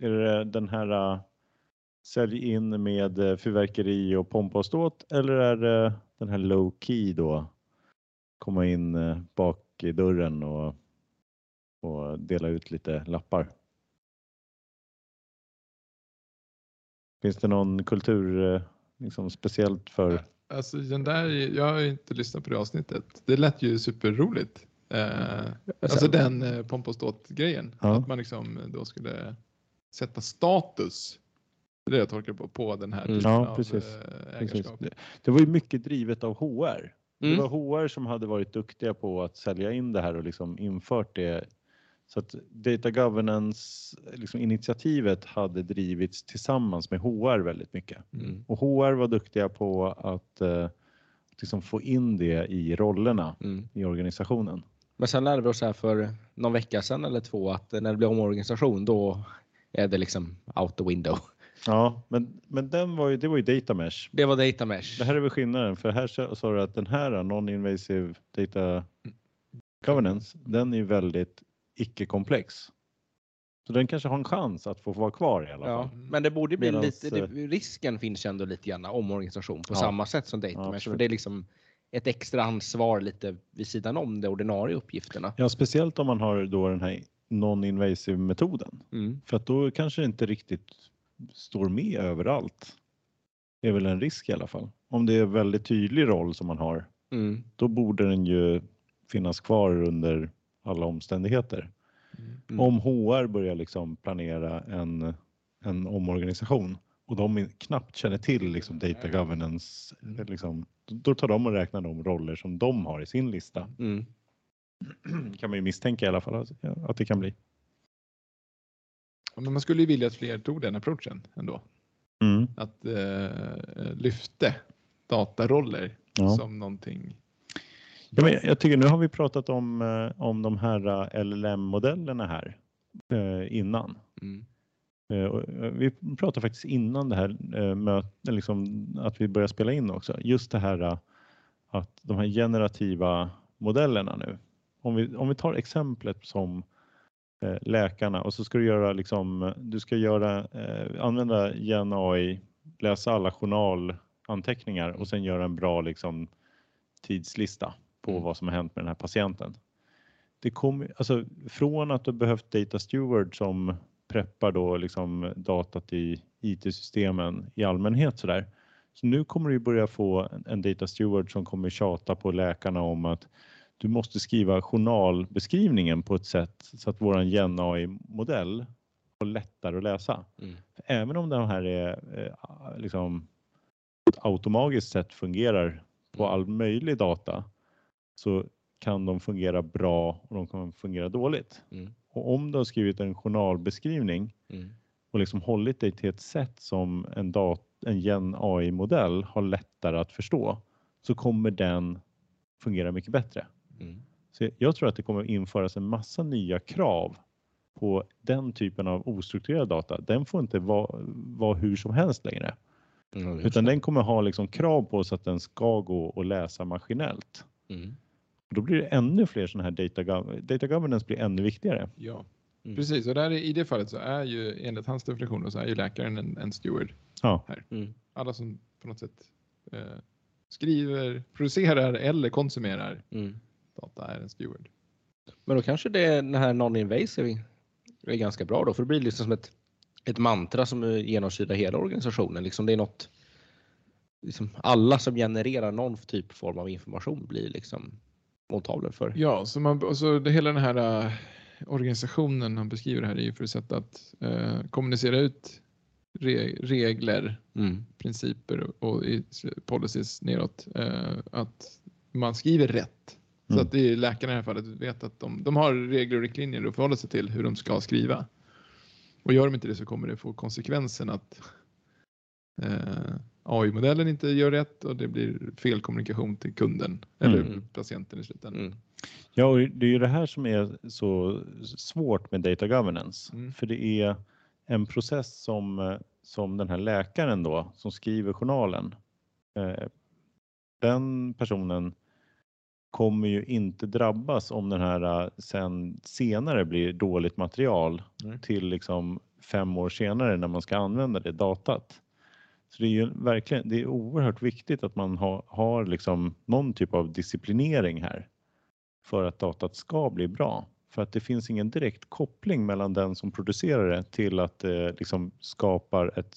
Är det den här uh, sälj in med uh, fyrverkeri och pompa och ståt eller är det den här low key då? Komma in uh, bak i dörren och, och dela ut lite lappar. Finns det någon kultur eh, liksom speciellt för Alltså den där, jag har inte lyssnat på det avsnittet. Det lät ju superroligt. Eh, alltså den eh, pomp och ståt-grejen. Ja. Att man liksom då skulle sätta status. Det är det jag tolkar på, på den här Mm. typen Ja, av precis. eh, Precis. ägarskap. Det, det var ju mycket drivet av HR. Det Mm. var HR som hade varit duktiga på att sälja in det här och liksom infört det. Så att data governance liksom initiativet hade drivits tillsammans med HR väldigt mycket. Mm. Och HR var duktiga på att eh, liksom få in det i rollerna Mm. i organisationen. Men sen lärde vi oss här för någon vecka sedan eller två att när det blir omorganisation då är det liksom out the window. Ja, men, men den var ju, det var ju data mesh. Det var data mesh. Det här är väl skillnaden, för här sa du att den här non-invasive data governance, den är ju väldigt icke-komplex. Så den kanske har en chans att få vara kvar i alla Ja, fall. men det borde bli Medans, lite, det, risken finns ändå lite grann omorganisation på Ja. samma sätt som data Ja. För det är liksom ett extra ansvar lite vid sidan om de ordinarie uppgifterna. Ja, speciellt om man har då den här non-invasive metoden. Mm. För att då kanske det inte riktigt står med överallt. Det är väl en risk i alla fall. Om det är väldigt tydlig roll som man har, Mm. då borde den ju finnas kvar under alla omständigheter. Mm. Om HR börjar liksom planera en, en omorganisation och de knappt känner till liksom data governance, Mm. liksom, då tar de och räknar de roller som de har i sin lista. Mm. <clears throat> kan man ju misstänka i alla fall att, det kan bli. Men man skulle ju vilja att fler tog den approachen ändå. Mm. Att eh, lyfte dataroller Ja. som någonting Ja, men jag tycker nu har vi pratat om, eh, om de här eh, LLM-modellerna här eh, innan. Mm. Vi pratade faktiskt innan det här mötet, liksom, att vi började spela in också. Just det här att de här generativa modellerna nu. Om vi, om vi tar exemplet som läkarna och så ska du göra liksom, du ska göra, använda GenAI, läsa alla journalanteckningar och sen göra en bra liksom, tidslista på mm. vad som har hänt med den här patienten. Det kom, alltså, från att du behövt Data Steward som preppar då liksom datat i IT-systemen i allmänhet sådär. Så nu kommer du börja få en Data Steward som kommer tjata på läkarna om att du måste skriva journalbeskrivningen på ett sätt så att våran GenAI-modell har lättare att läsa. Mm. Även om den här är eh, liksom automatiskt sätt fungerar på mm. all möjlig data så kan de fungera bra och de kan fungera dåligt. Mm. Och om du har skrivit en journalbeskrivning mm. och liksom hållit dig till ett sätt som en, dat en gen AI-modell har lättare att förstå så kommer den fungera mycket bättre. Mm. Så jag tror att det kommer införas en massa nya krav på den typen av ostrukturerad data. Den får inte vara, vara hur som helst längre. Mm, Utan den kommer ha liksom krav på sig att den ska gå och läsa maskinellt. Mm. Då blir det ännu fler sådana här data, data governance blir ännu viktigare. Ja, mm. precis. Och där, i det fallet så är ju enligt hans definition så är ju läkaren en, en steward. Ja. Här. Mm. Alla som på något sätt eh, skriver, producerar eller konsumerar mm. data är en steward. Men då kanske det är den här non-invasive är ganska bra då, för det blir liksom som ett, ett mantra som genomsyrar hela organisationen. Liksom det är något, liksom alla som genererar någon typ form av information blir liksom måltavlor för. Ja, så, man, så det, hela den här uh, organisationen han beskriver här är ju för ett sätt att uh, kommunicera ut re, regler, mm. principer och, och policies neråt. Uh, att man skriver rätt. Så mm. att det är läkarna i det här fallet vet att de, de har regler och riktlinjer att förhålla sig till hur de ska skriva. Och gör de inte det så kommer det få konsekvensen att eh, AI-modellen inte gör rätt och det blir fel kommunikation till kunden eller mm. patienten i slutändan. Mm. Ja, och det är ju det här som är så svårt med data governance. Mm. För det är en process som, som den här läkaren då som skriver journalen. Eh, den personen kommer ju inte drabbas om den här äh, sen senare blir dåligt material mm. till liksom fem år senare när man ska använda det datat. Så det är ju verkligen, det är oerhört viktigt att man har, har liksom någon typ av disciplinering här för att datat ska bli bra. För att det finns ingen direkt koppling mellan den som producerar det till att det liksom skapar ett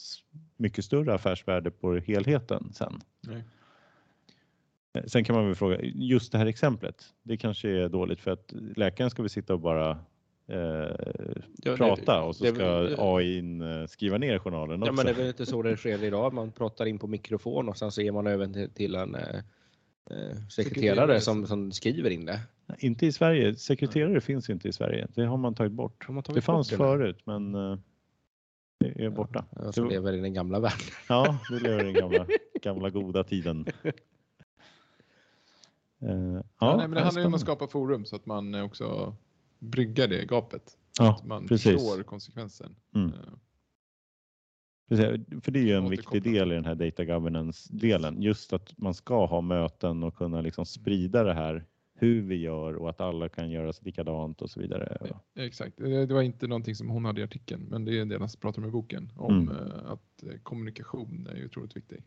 mycket större affärsvärde på helheten sen. Nej. Eh, sen kan man väl fråga, just det här exemplet, det kanske är dåligt för att läkaren ska väl sitta och bara eh, ja, prata det, och så ska det, AI in, eh, skriva ner journalen också. Ja, men det är väl inte så det sker idag. Man pratar in på mikrofon och sen så ger man över till, till en eh, eh sekreterare som, som skriver in det. Inte i Sverige. Sekreterare ja. finns inte i Sverige. Det har man tagit bort. Man tagit det fanns det förut men eh, det är borta. Ja, jag som lever i den gamla världen. Ja, du lever i den gamla, gamla goda tiden. Uh, <laughs> ja, ja nej, men det handlar ju om att skapa forum så att man också bryggar det gapet. Ja, att man precis. förstår konsekvensen. Mm. Uh, precis, för det är ju en viktig del i den här data governance-delen. Just att man ska ha möten och kunna liksom sprida det här hur vi gör och att alla kan göra likadant och så vidare. Ja, exakt, det var inte någonting som hon hade i artikeln men det är det han pratar om i boken om mm. Eh, att kommunikation är otroligt viktig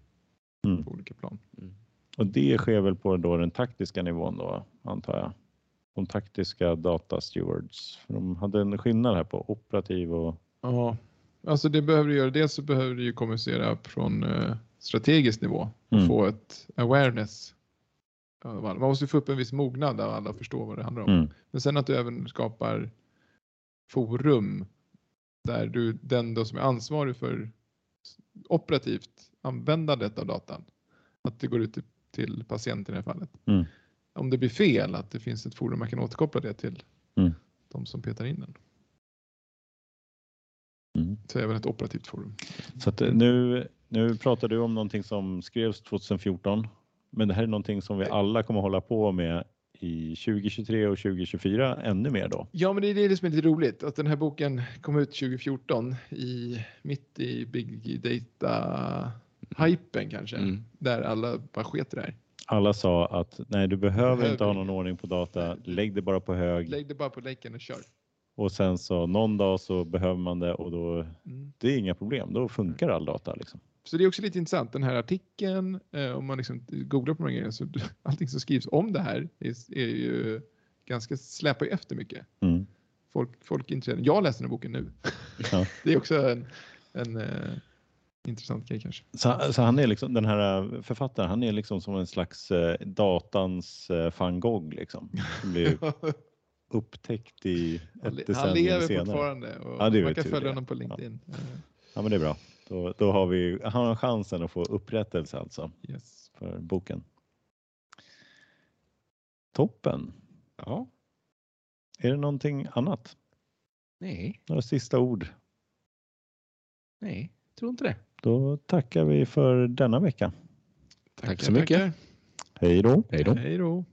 mm. på olika plan. Mm. Och det sker väl på då den taktiska nivån då, antar jag? De taktiska data stewards. De hade en skillnad här på operativ och... Ja, alltså det behöver du göra. Dels så behöver du ju kommunicera från eh, strategisk nivå och mm. få ett awareness. Man måste få upp en viss mognad där alla förstår vad det handlar om. Mm. Men sen att du även skapar forum där du, den då som är ansvarig för operativt användandet av datan, att det går ut till till patienten i det här fallet. Mm. Om det blir fel, att det finns ett forum man kan återkoppla det till mm. de som petar in den. Mm. Så även ett operativt forum. Så att eh, nu, nu pratar du om någonting som skrevs 2014, men det här är någonting som vi alla kommer hålla på med i 2023 och 2024 ännu mer då. Ja, men det är det som är lite roligt att den här boken kom ut 2014 i mitt i big data hypen kanske, mm. där alla bara sket det här. Alla sa att nej, du behöver Hög. inte ha någon ordning på data. Lägg det bara på hög. Lägg det bara på länken och kör. Och sen så någon dag så behöver man det och då mm. det är inga problem. Då funkar all data liksom. Så det är också lite intressant den här artikeln. Eh, om man liksom googlar på de här grejerna så <laughs> allting som skrivs om det här är, är ju ganska släpar ju efter mycket. Mm. Folk, folk är intresserade. Jag läser den här boken nu. Ja. <laughs> det är också en, en eh, intressant grej kanske. Så, så, han är liksom den här eh, författaren. Han är liksom som en slags eh, datans eh, van Gogh liksom. Som blir <laughs> upptäckt i ett decennium senare. Han lever fortfarande och ja, man kan följa honom på LinkedIn. Ja. ja. men det är bra. Då, då har vi han har chansen att få upprättelse alltså yes. för boken. Toppen. Ja. Är det någonting annat? Nej. Några sista ord? Nej, tror inte det. Då tackar vi för denna vecka. Tack, Tack så mycket. Tackar. Hej då. Hej då. Hej då.